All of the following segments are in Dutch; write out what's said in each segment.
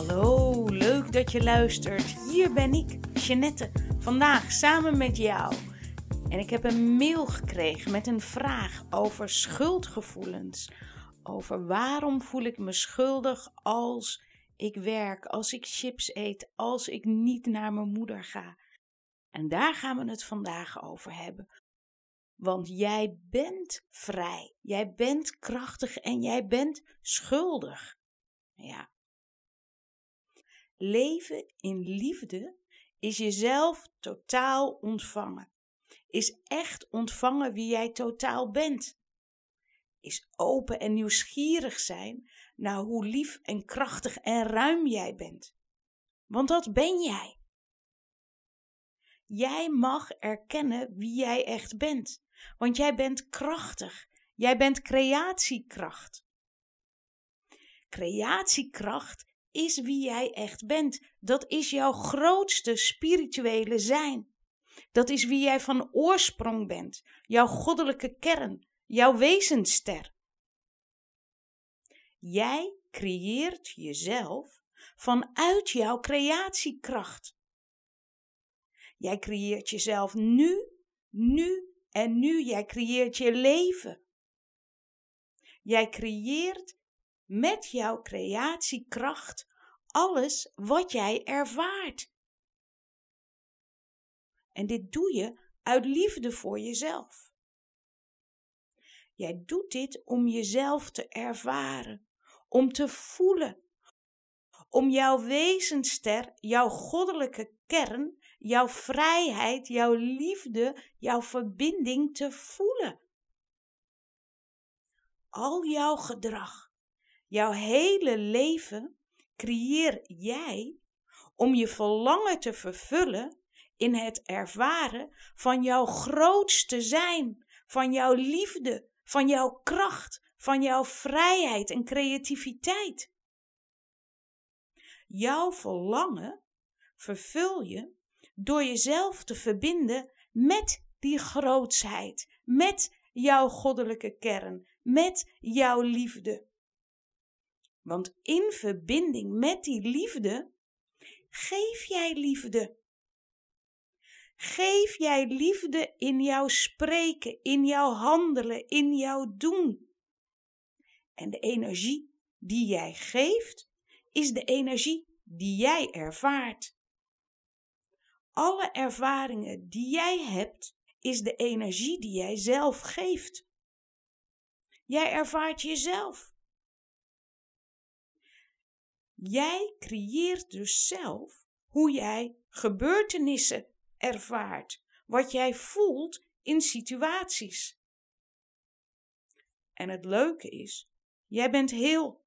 Hallo, leuk dat je luistert. Hier ben ik, Jeannette, vandaag samen met jou. En ik heb een mail gekregen met een vraag over schuldgevoelens. Over waarom voel ik me schuldig als ik werk, als ik chips eet, als ik niet naar mijn moeder ga. En daar gaan we het vandaag over hebben. Want jij bent vrij, jij bent krachtig en jij bent schuldig. Ja. Leven in liefde is jezelf totaal ontvangen. Is echt ontvangen wie jij totaal bent. Is open en nieuwsgierig zijn naar hoe lief en krachtig en ruim jij bent. Want dat ben jij. Jij mag erkennen wie jij echt bent. Want jij bent krachtig. Jij bent creatiekracht. Creatiekracht is wie jij echt bent. Dat is jouw grootste spirituele zijn. Dat is wie jij van oorsprong bent, jouw goddelijke kern, jouw wezensster. Jij creëert jezelf vanuit jouw creatiekracht. Jij creëert jezelf nu, nu en nu. Jij creëert je leven. Jij creëert met jouw creatiekracht alles wat jij ervaart. En dit doe je uit liefde voor jezelf. Jij doet dit om jezelf te ervaren, om te voelen, om jouw wezenster, jouw goddelijke kern, jouw vrijheid, jouw liefde, jouw verbinding te voelen. Al jouw gedrag, Jouw hele leven creëer jij om je verlangen te vervullen in het ervaren van jouw grootste zijn, van jouw liefde, van jouw kracht, van jouw vrijheid en creativiteit. Jouw verlangen vervul je door jezelf te verbinden met die grootsheid, met jouw goddelijke kern, met jouw liefde. Want in verbinding met die liefde geef jij liefde. Geef jij liefde in jouw spreken, in jouw handelen, in jouw doen. En de energie die jij geeft, is de energie die jij ervaart. Alle ervaringen die jij hebt, is de energie die jij zelf geeft. Jij ervaart jezelf. Jij creëert dus zelf hoe jij gebeurtenissen ervaart, wat jij voelt in situaties. En het leuke is, jij bent heel.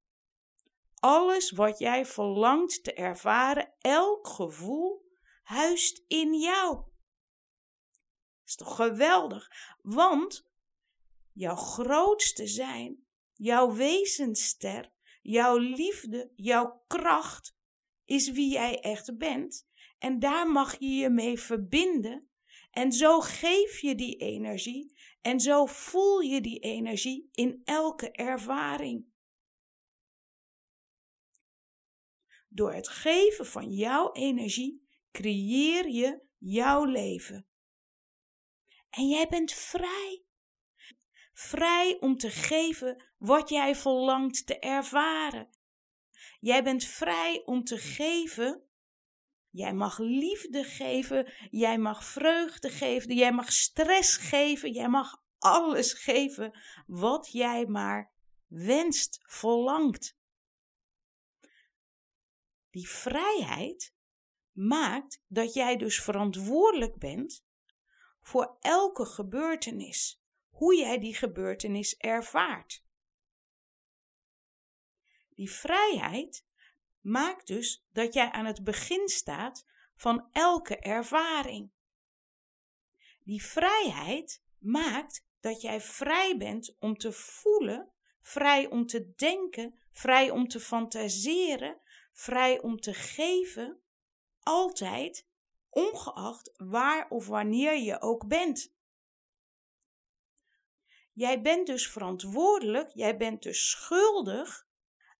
Alles wat jij verlangt te ervaren, elk gevoel, huist in jou. Is toch geweldig? Want jouw grootste zijn, jouw wezensster, Jouw liefde, jouw kracht is wie jij echt bent. En daar mag je je mee verbinden. En zo geef je die energie. En zo voel je die energie in elke ervaring. Door het geven van jouw energie creëer je jouw leven. En jij bent vrij. Vrij om te geven wat jij verlangt te ervaren. Jij bent vrij om te geven. Jij mag liefde geven, jij mag vreugde geven, jij mag stress geven, jij mag alles geven wat jij maar wenst, verlangt. Die vrijheid maakt dat jij dus verantwoordelijk bent voor elke gebeurtenis, hoe jij die gebeurtenis ervaart. Die vrijheid maakt dus dat jij aan het begin staat van elke ervaring. Die vrijheid maakt dat jij vrij bent om te voelen, vrij om te denken, vrij om te fantaseren, vrij om te geven, altijd, ongeacht waar of wanneer je ook bent. Jij bent dus verantwoordelijk, jij bent dus schuldig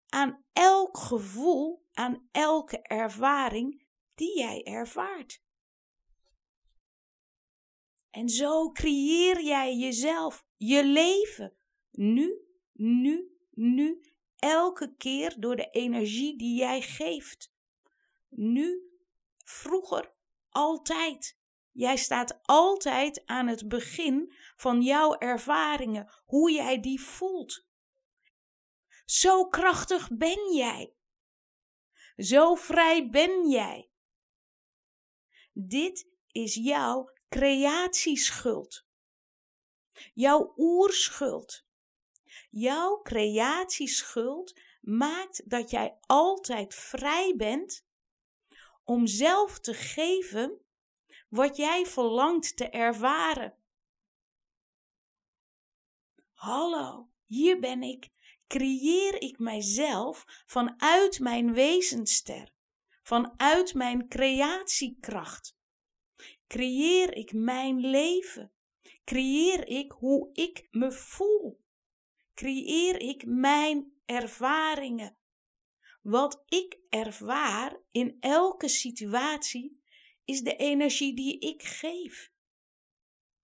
aan elk gevoel, aan elke ervaring die jij ervaart. En zo creëer jij jezelf, je leven, nu, nu, nu, elke keer door de energie die jij geeft. Nu, vroeger, altijd. Jij staat altijd aan het begin van jouw ervaringen, hoe jij die voelt. Zo krachtig ben jij. Zo vrij ben jij. Dit is jouw creatieschuld. Jouw oerschuld. Jouw creatieschuld maakt dat jij altijd vrij bent om zelf te geven wat jij verlangt te ervaren. Hallo, hier ben ik. Creëer ik mijzelf vanuit mijn wezenster, vanuit mijn creatiekracht. Creëer ik mijn leven. Creëer ik hoe ik me voel. Creëer ik mijn ervaringen. Wat ik ervaar in elke situatie is de energie die ik geef.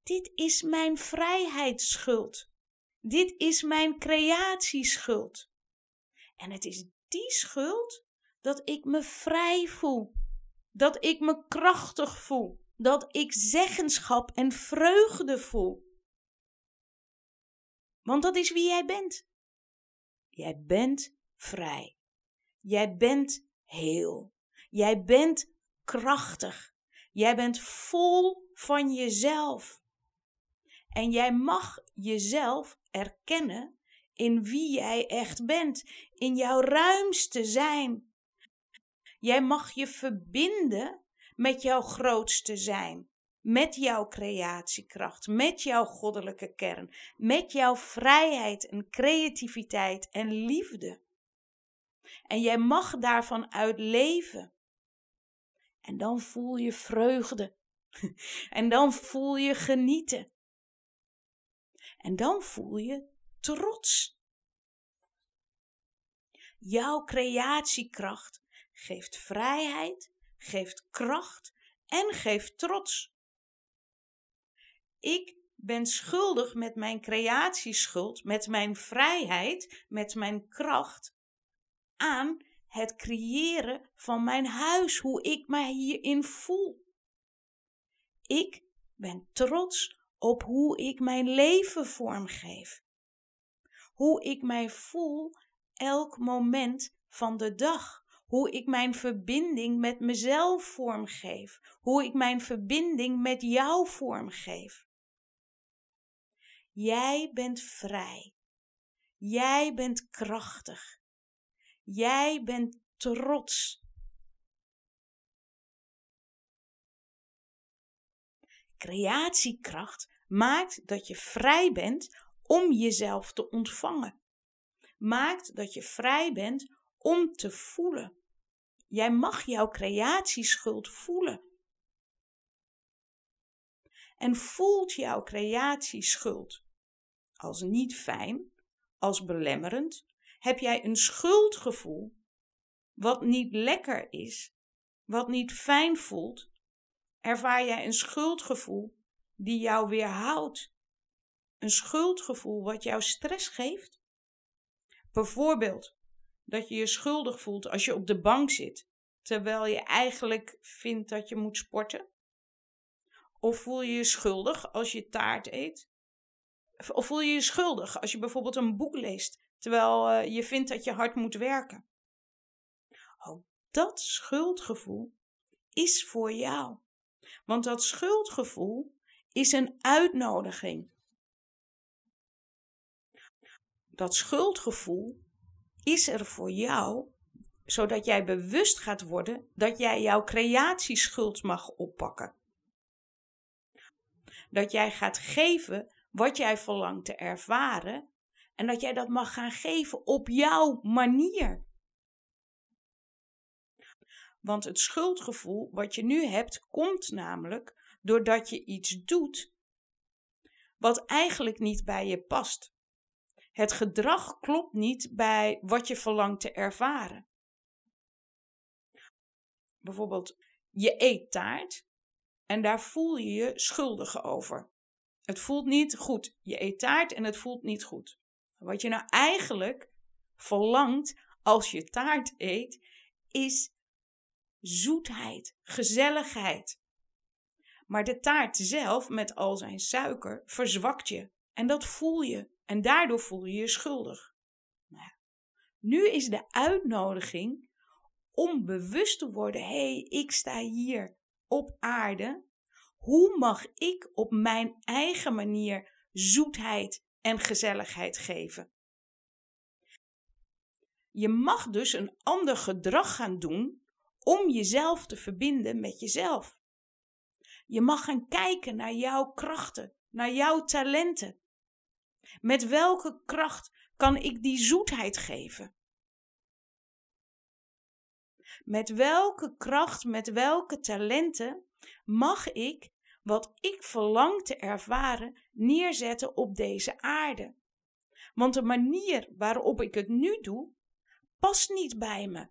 Dit is mijn vrijheidsschuld. Dit is mijn creatieschuld. En het is die schuld dat ik me vrij voel. Dat ik me krachtig voel. Dat ik zeggenschap en vreugde voel. Want dat is wie jij bent. Jij bent vrij. Jij bent heel. Jij bent krachtig. Jij bent vol van jezelf. En jij mag jezelf erkennen in wie jij echt bent, in jouw ruimste zijn. Jij mag je verbinden met jouw grootste zijn, met jouw creatiekracht, met jouw goddelijke kern, met jouw vrijheid en creativiteit en liefde. En jij mag daarvan uit leven. En dan voel je vreugde. En dan voel je genieten. En dan voel je trots. Jouw creatiekracht geeft vrijheid, geeft kracht en geeft trots. Ik ben schuldig met mijn creatieschuld, met mijn vrijheid, met mijn kracht aan het creëren van mijn huis, hoe ik mij hierin voel. Ik ben trots op hoe ik mijn leven vormgeef. Hoe ik mij voel elk moment van de dag. Hoe ik mijn verbinding met mezelf vormgeef. Hoe ik mijn verbinding met jou vormgeef. Jij bent vrij. Jij bent krachtig. Jij bent trots. Creatiekracht maakt dat je vrij bent om jezelf te ontvangen. Maakt dat je vrij bent om te voelen. Jij mag jouw creatieschuld voelen. En voelt jouw creatieschuld als niet fijn, als belemmerend, heb jij een schuldgevoel wat niet lekker is, wat niet fijn voelt, ervaar jij een schuldgevoel die jou weerhoudt. Een schuldgevoel wat jou stress geeft. Bijvoorbeeld dat je je schuldig voelt als je op de bank zit, terwijl je eigenlijk vindt dat je moet sporten. Of voel je je schuldig als je taart eet? Of voel je je schuldig als je bijvoorbeeld een boek leest terwijl uh, je vindt dat je hard moet werken. Ook dat schuldgevoel is voor jou. Want dat schuldgevoel is een uitnodiging. Dat schuldgevoel is er voor jou, zodat jij bewust gaat worden dat jij jouw creatieschuld mag oppakken. Dat jij gaat geven wat jij verlangt te ervaren en dat jij dat mag gaan geven op jouw manier. Want het schuldgevoel wat je nu hebt, komt namelijk doordat je iets doet wat eigenlijk niet bij je past. Het gedrag klopt niet bij wat je verlangt te ervaren. Bijvoorbeeld, je eet taart en daar voel je je schuldig over. Het voelt niet goed. Je eet taart en het voelt niet goed. Wat je nou eigenlijk verlangt als je taart eet, is zoetheid, gezelligheid. Maar de taart zelf, met al zijn suiker, verzwakt je. En dat voel je. En daardoor voel je je schuldig. Nou, nu is de uitnodiging om bewust te worden: hé, hey, ik sta hier op aarde. Hoe mag ik op mijn eigen manier zoetheid en gezelligheid geven? Je mag dus een ander gedrag gaan doen om jezelf te verbinden met jezelf. Je mag gaan kijken naar jouw krachten, naar jouw talenten. Met welke kracht kan ik die zoetheid geven? Met welke kracht, met welke talenten mag ik wat ik verlang te ervaren neerzetten op deze aarde? Want de manier waarop ik het nu doe, past niet bij me.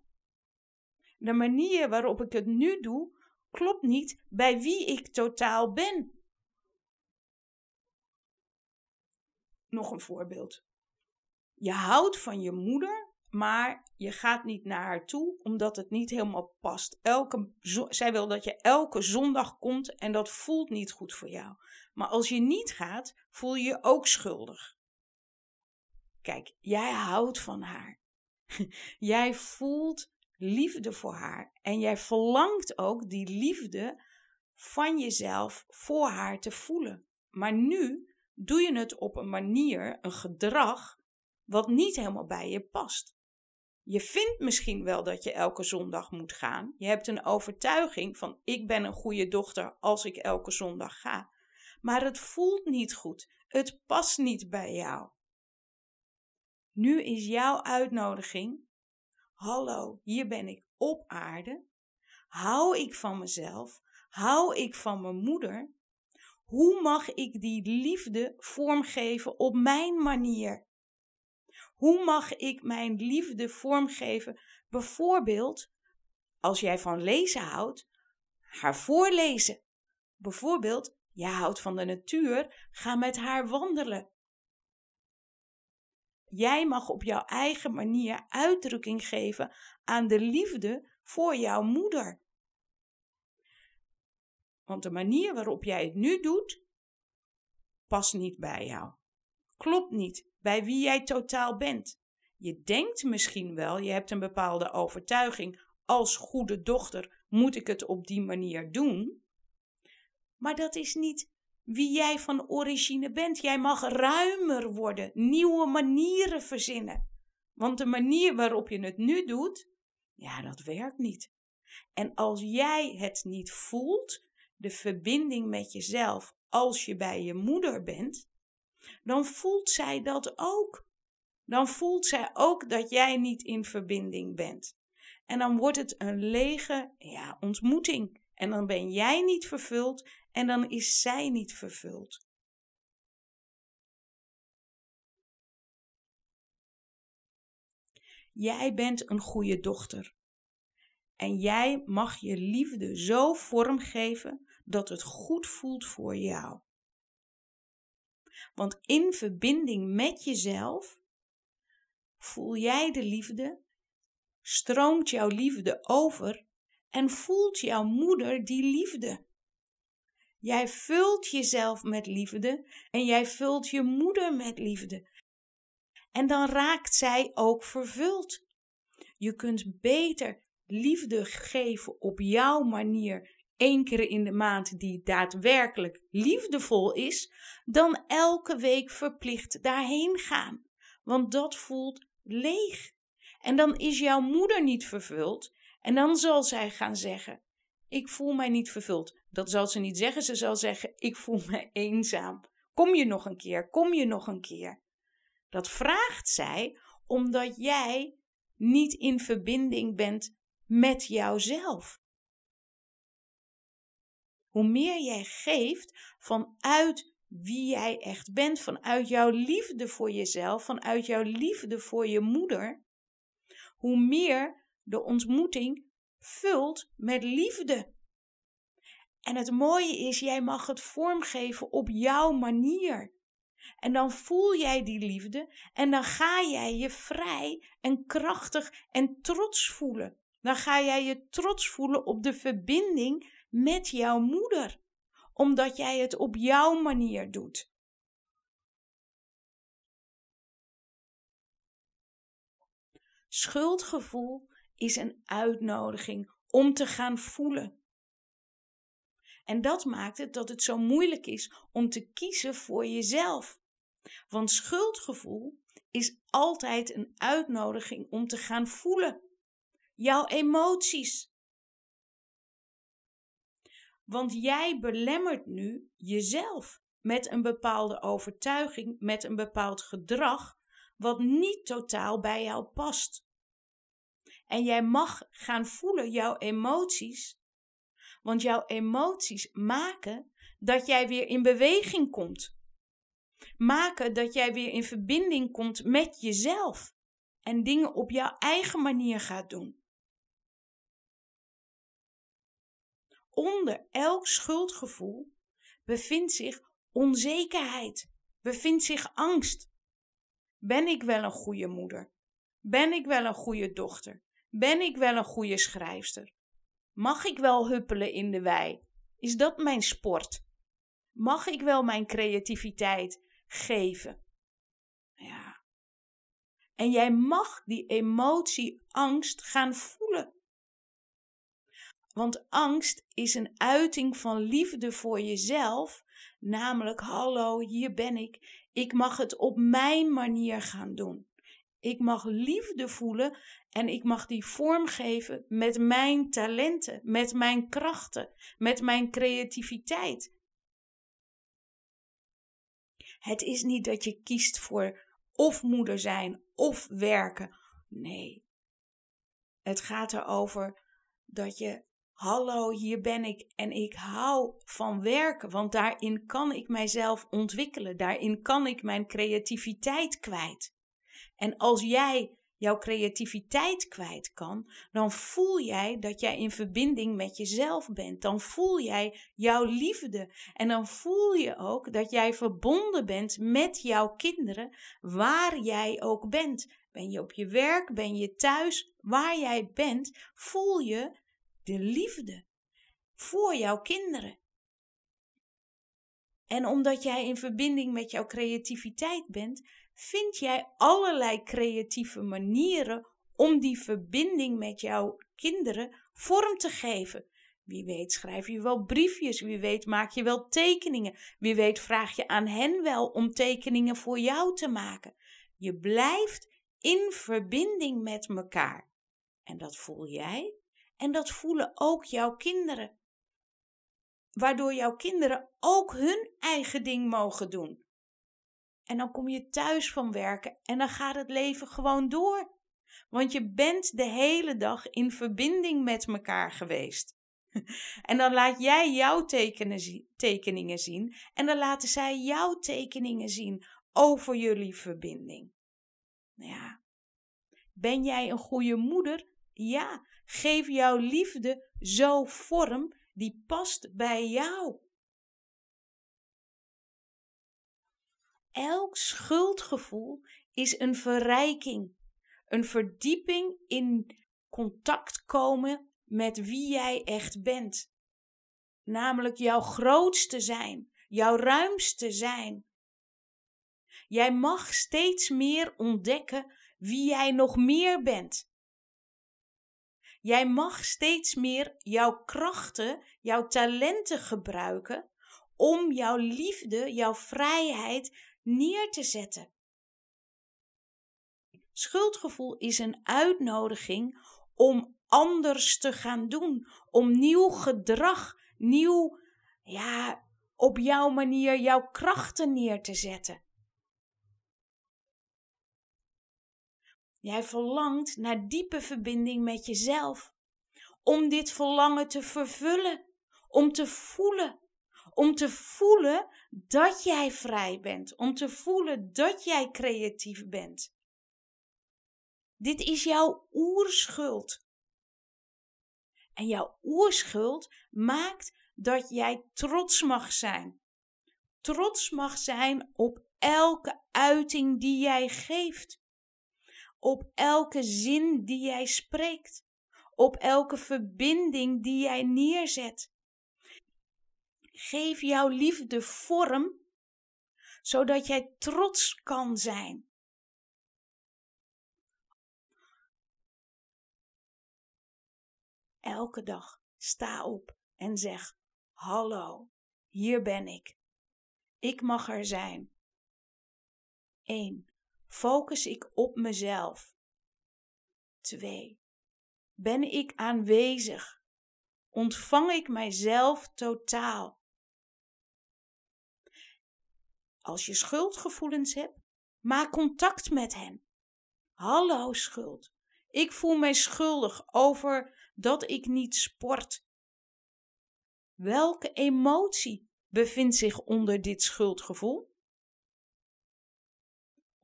De manier waarop ik het nu doe, klopt niet bij wie ik totaal ben. Nog een voorbeeld. Je houdt van je moeder, maar je gaat niet naar haar toe omdat het niet helemaal past. Elke, zij wil dat je elke zondag komt en dat voelt niet goed voor jou. Maar als je niet gaat, voel je je ook schuldig. Kijk, jij houdt van haar. jij voelt liefde voor haar en jij verlangt ook die liefde van jezelf voor haar te voelen. Maar nu doe je het op een manier, een gedrag, wat niet helemaal bij je past. Je vindt misschien wel dat je elke zondag moet gaan. Je hebt een overtuiging van ik ben een goede dochter als ik elke zondag ga. Maar het voelt niet goed. Het past niet bij jou. Nu is jouw uitnodiging. Hallo, hier ben ik op aarde. Hou ik van mezelf? Hou ik van mijn moeder? Hoe mag ik die liefde vormgeven op mijn manier? Hoe mag ik mijn liefde vormgeven? Bijvoorbeeld, als jij van lezen houdt, haar voorlezen. Bijvoorbeeld, jij houdt van de natuur, ga met haar wandelen. Jij mag op jouw eigen manier uitdrukking geven aan de liefde voor jouw moeder. Want de manier waarop jij het nu doet, past niet bij jou. Klopt niet bij wie jij totaal bent. Je denkt misschien wel, je hebt een bepaalde overtuiging, als goede dochter moet ik het op die manier doen. Maar dat is niet wie jij van origine bent. Jij mag ruimer worden, nieuwe manieren verzinnen. Want de manier waarop je het nu doet, ja, dat werkt niet. En als jij het niet voelt, de verbinding met jezelf, als je bij je moeder bent, dan voelt zij dat ook. Dan voelt zij ook dat jij niet in verbinding bent. En dan wordt het een lege ja, ontmoeting. En dan ben jij niet vervuld en dan is zij niet vervuld. Jij bent een goede dochter. En jij mag je liefde zo vormgeven dat het goed voelt voor jou. Want in verbinding met jezelf voel jij de liefde, stroomt jouw liefde over en voelt jouw moeder die liefde. Jij vult jezelf met liefde en jij vult je moeder met liefde. En dan raakt zij ook vervuld. Je kunt beter liefde geven op jouw manier één keer in de maand die daadwerkelijk liefdevol is, dan elke week verplicht daarheen gaan. Want dat voelt leeg. En dan is jouw moeder niet vervuld en dan zal zij gaan zeggen: Ik voel mij niet vervuld. Dat zal ze niet zeggen, ze zal zeggen: Ik voel me eenzaam. Kom je nog een keer? Kom je nog een keer? Dat vraagt zij omdat jij niet in verbinding bent met jouzelf. Hoe meer jij geeft vanuit wie jij echt bent, vanuit jouw liefde voor jezelf, vanuit jouw liefde voor je moeder, hoe meer de ontmoeting vult met liefde. En het mooie is, jij mag het vormgeven op jouw manier. En dan voel jij die liefde en dan ga jij je vrij en krachtig en trots voelen. Dan ga jij je trots voelen op de verbinding met jouw moeder, omdat jij het op jouw manier doet. Schuldgevoel is een uitnodiging om te gaan voelen. En dat maakt het dat het zo moeilijk is om te kiezen voor jezelf. Want schuldgevoel is altijd een uitnodiging om te gaan voelen. Jouw emoties. Want jij belemmert nu jezelf met een bepaalde overtuiging, met een bepaald gedrag, wat niet totaal bij jou past. En jij mag gaan voelen jouw emoties, want jouw emoties maken dat jij weer in beweging komt. Maken dat jij weer in verbinding komt met jezelf en dingen op jouw eigen manier gaat doen. Onder elk schuldgevoel bevindt zich onzekerheid, bevindt zich angst. Ben ik wel een goede moeder? Ben ik wel een goede dochter? Ben ik wel een goede schrijfster? Mag ik wel huppelen in de wei? Is dat mijn sport? Mag ik wel mijn creativiteit geven? Ja. En jij mag die emotie angst gaan voelen. Want angst is een uiting van liefde voor jezelf, namelijk hallo, hier ben ik. Ik mag het op mijn manier gaan doen. Ik mag liefde voelen en ik mag die vormgeven met mijn talenten, met mijn krachten, met mijn creativiteit. Het is niet dat je kiest voor of moeder zijn of werken. Nee. Het gaat erover dat je, hallo, hier ben ik en ik hou van werken, want daarin kan ik mijzelf ontwikkelen, daarin kan ik mijn creativiteit kwijt. En als jij jouw creativiteit kwijt kan, dan voel jij dat jij in verbinding met jezelf bent. Dan voel jij jouw liefde. En dan voel je ook dat jij verbonden bent met jouw kinderen, waar jij ook bent. Ben je op je werk, ben je thuis, waar jij bent, voel je de liefde voor jouw kinderen. En omdat jij in verbinding met jouw creativiteit bent, vind jij allerlei creatieve manieren om die verbinding met jouw kinderen vorm te geven. Wie weet schrijf je wel briefjes, wie weet maak je wel tekeningen, wie weet vraag je aan hen wel om tekeningen voor jou te maken. Je blijft in verbinding met elkaar. En dat voel jij en dat voelen ook jouw kinderen. Waardoor jouw kinderen ook hun eigen ding mogen doen. En dan kom je thuis van werken en dan gaat het leven gewoon door. Want je bent de hele dag in verbinding met elkaar geweest. En dan laat jij jouw tekeningen zien en dan laten zij jouw tekeningen zien over jullie verbinding. Nou ja, ben jij een goede moeder? Ja, geef jouw liefde zo vorm die past bij jou. elk schuldgevoel is een verrijking, een verdieping in contact komen met wie jij echt bent. Namelijk jouw grootste zijn, jouw ruimste zijn. Jij mag steeds meer ontdekken wie jij nog meer bent. Jij mag steeds meer jouw krachten, jouw talenten gebruiken om jouw liefde, jouw vrijheid neer te zetten. Schuldgevoel is een uitnodiging om anders te gaan doen, om nieuw gedrag, nieuw, ja, op jouw manier jouw krachten neer te zetten. Jij verlangt naar diepe verbinding met jezelf, om dit verlangen te vervullen, om te voelen, om te voelen dat jij vrij bent, om te voelen dat jij creatief bent. Dit is jouw oerschuld. En jouw oerschuld maakt dat jij trots mag zijn. Trots mag zijn op elke uiting die jij geeft. Op elke zin die jij spreekt. Op elke verbinding die jij neerzet. Geef jouw liefde vorm, zodat jij trots kan zijn. Elke dag sta op en zeg: Hallo, hier ben ik. Ik mag er zijn. 1. Focus ik op mezelf. 2. Ben ik aanwezig? Ontvang ik mijzelf totaal? Als je schuldgevoelens hebt, maak contact met hen. Hallo schuld. Ik voel mij schuldig over dat ik niet sport. Welke emotie bevindt zich onder dit schuldgevoel?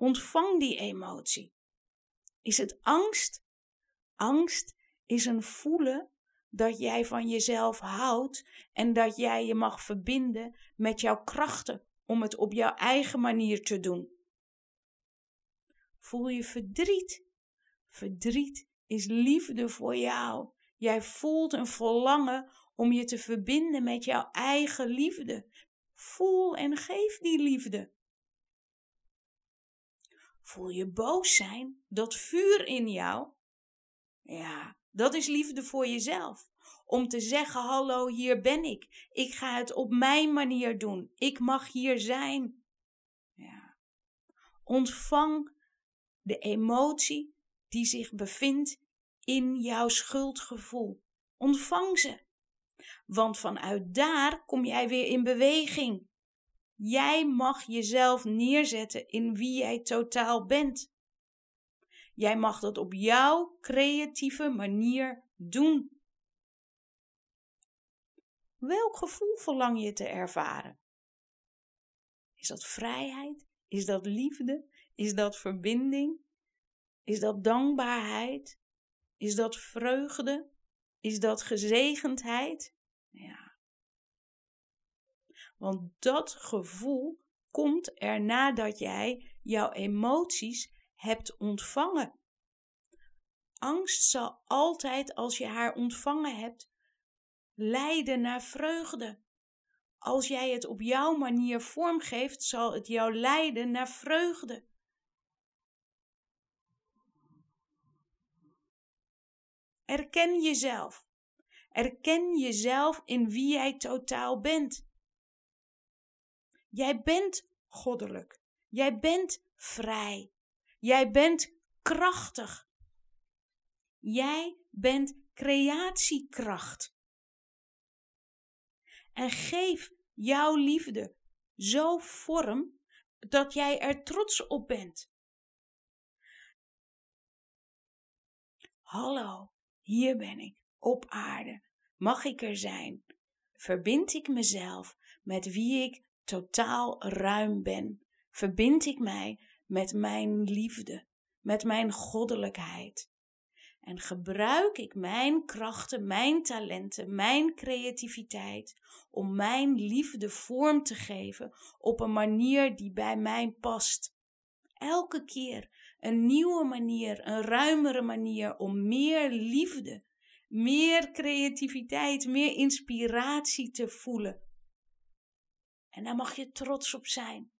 Ontvang die emotie. Is het angst? Angst is een voelen dat jij van jezelf houdt en dat jij je mag verbinden met jouw krachten om het op jouw eigen manier te doen. Voel je verdriet? Verdriet is liefde voor jou. Jij voelt een verlangen om je te verbinden met jouw eigen liefde. Voel en geef die liefde. Voel je boos zijn? Dat vuur in jou? Ja, dat is liefde voor jezelf. Om te zeggen: Hallo, hier ben ik. Ik ga het op mijn manier doen. Ik mag hier zijn. Ja. Ontvang de emotie die zich bevindt in jouw schuldgevoel. Ontvang ze. Want vanuit daar kom jij weer in beweging. Jij mag jezelf neerzetten in wie jij totaal bent. Jij mag dat op jouw creatieve manier doen. Welk gevoel verlang je te ervaren? Is dat vrijheid? Is dat liefde? Is dat verbinding? Is dat dankbaarheid? Is dat vreugde? Is dat gezegendheid? Ja. Want dat gevoel komt er nadat jij jouw emoties hebt ontvangen. Angst zal altijd, als je haar ontvangen hebt, leiden naar vreugde. Als jij het op jouw manier vormgeeft, zal het jou leiden naar vreugde. Erken jezelf. Erken jezelf in wie jij totaal bent. Jij bent goddelijk. Jij bent vrij. Jij bent krachtig. Jij bent creatiekracht. En geef jouw liefde zo vorm dat jij er trots op bent. Hallo, hier ben ik, op aarde. Mag ik er zijn? Verbind ik mezelf met wie ik totaal ruim ben? Verbind ik mij met mijn liefde, met mijn goddelijkheid? En gebruik ik mijn krachten, mijn talenten, mijn creativiteit om mijn liefde vorm te geven op een manier die bij mij past. Elke keer een nieuwe manier, een ruimere manier om meer liefde, meer creativiteit, meer inspiratie te voelen. En daar mag je trots op zijn.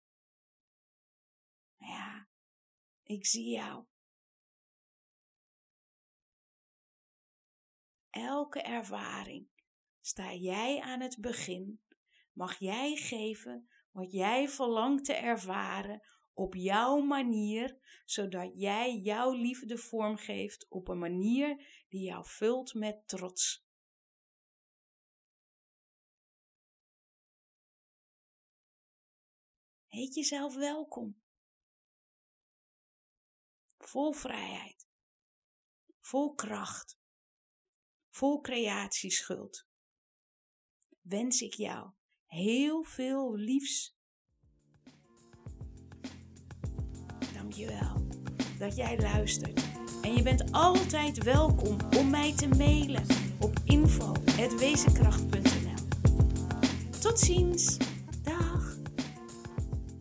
Ja, ik zie jou. Elke ervaring sta jij aan het begin, mag jij geven wat jij verlangt te ervaren op jouw manier, zodat jij jouw liefde vormgeeft op een manier die jou vult met trots. Heet jezelf welkom. Vol vrijheid, vol kracht, vol creatieschuld. Wens ik jou heel veel liefs. Dankjewel dat jij luistert. En je bent altijd welkom om mij te mailen op info.wezenkracht.nl. Tot ziens!